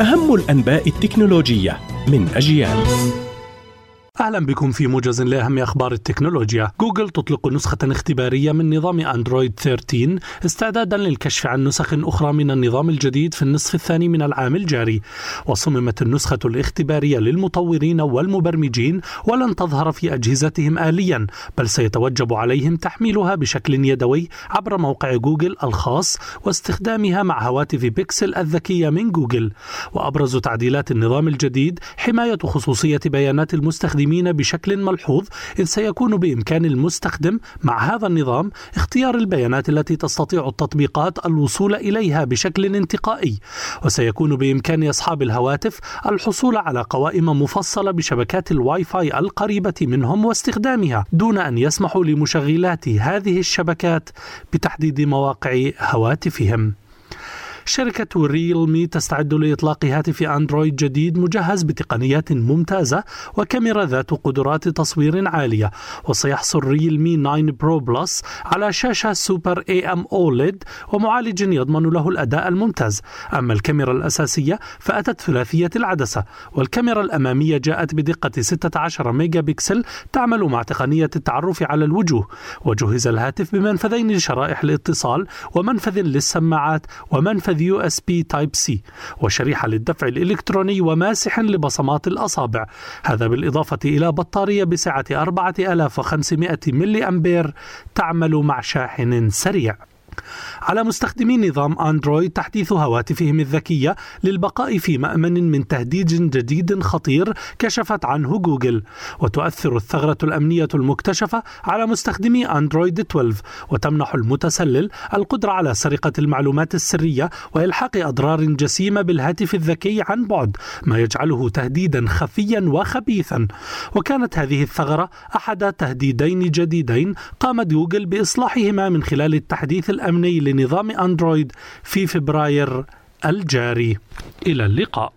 أهم الأنباء التكنولوجية من أجيال. أهلا بكم في موجز لأهم أخبار التكنولوجيا. جوجل تطلق نسخة اختبارية من نظام أندرويد 13 استعدادا للكشف عن نسخ أخرى من النظام الجديد في النصف الثاني من العام الجاري. وصممت النسخة الاختبارية للمطورين والمبرمجين ولن تظهر في أجهزتهم آليا بل سيتوجب عليهم تحميلها بشكل يدوي عبر موقع جوجل الخاص واستخدامها مع هواتف بيكسل الذكية من جوجل. وأبرز تعديلات النظام الجديد حماية خصوصية بيانات المستخدمين المستخدمين بشكل ملحوظ إذ سيكون بإمكان المستخدم مع هذا النظام اختيار البيانات التي تستطيع التطبيقات الوصول إليها بشكل انتقائي. وسيكون بإمكان أصحاب الهواتف الحصول على قوائم مفصلة بشبكات الواي فاي القريبة منهم واستخدامها دون أن يسمحوا لمشغلات هذه الشبكات بتحديد مواقع هواتفهم. شركة ريلمي تستعد لإطلاق هاتف أندرويد جديد مجهز بتقنيات ممتازة وكاميرا ذات قدرات تصوير عالية. وسيحصل ريلمي 9 Pro Plus على شاشة Super AMOLED ومعالج يضمن له الأداء الممتاز. أما الكاميرا الأساسية فأتت ثلاثية العدسة والكاميرا الأمامية جاءت بدقة 16 ميجا بكسل تعمل مع تقنية التعرف على الوجوه. وجهز الهاتف بمنفذين لشرائح الاتصال ومنفذ للسماعات ومنفذ USB Type-C وشريحة للدفع الإلكتروني وماسح لبصمات الأصابع. هذا بالإضافة إلى بطارية بسعة 4500 ملي أمبير تعمل مع شاحن سريع. على مستخدمي نظام أندرويد تحديث هواتفهم الذكية للبقاء في مأمن من تهديد جديد خطير كشفت عنه جوجل وتؤثر الثغرة الأمنية المكتشفة على مستخدمي أندرويد 12 وتمنح المتسلل القدرة على سرقة المعلومات السرية وإلحاق أضرار جسيمة بالهاتف الذكي عن بعد ما يجعله تهديدا خفيا وخبيثا. وكانت هذه الثغرة أحد تهديدين جديدين قامت جوجل بإصلاحهما من خلال التحديث الأمني لنظام أندرويد في فبراير الجاري. إلى اللقاء.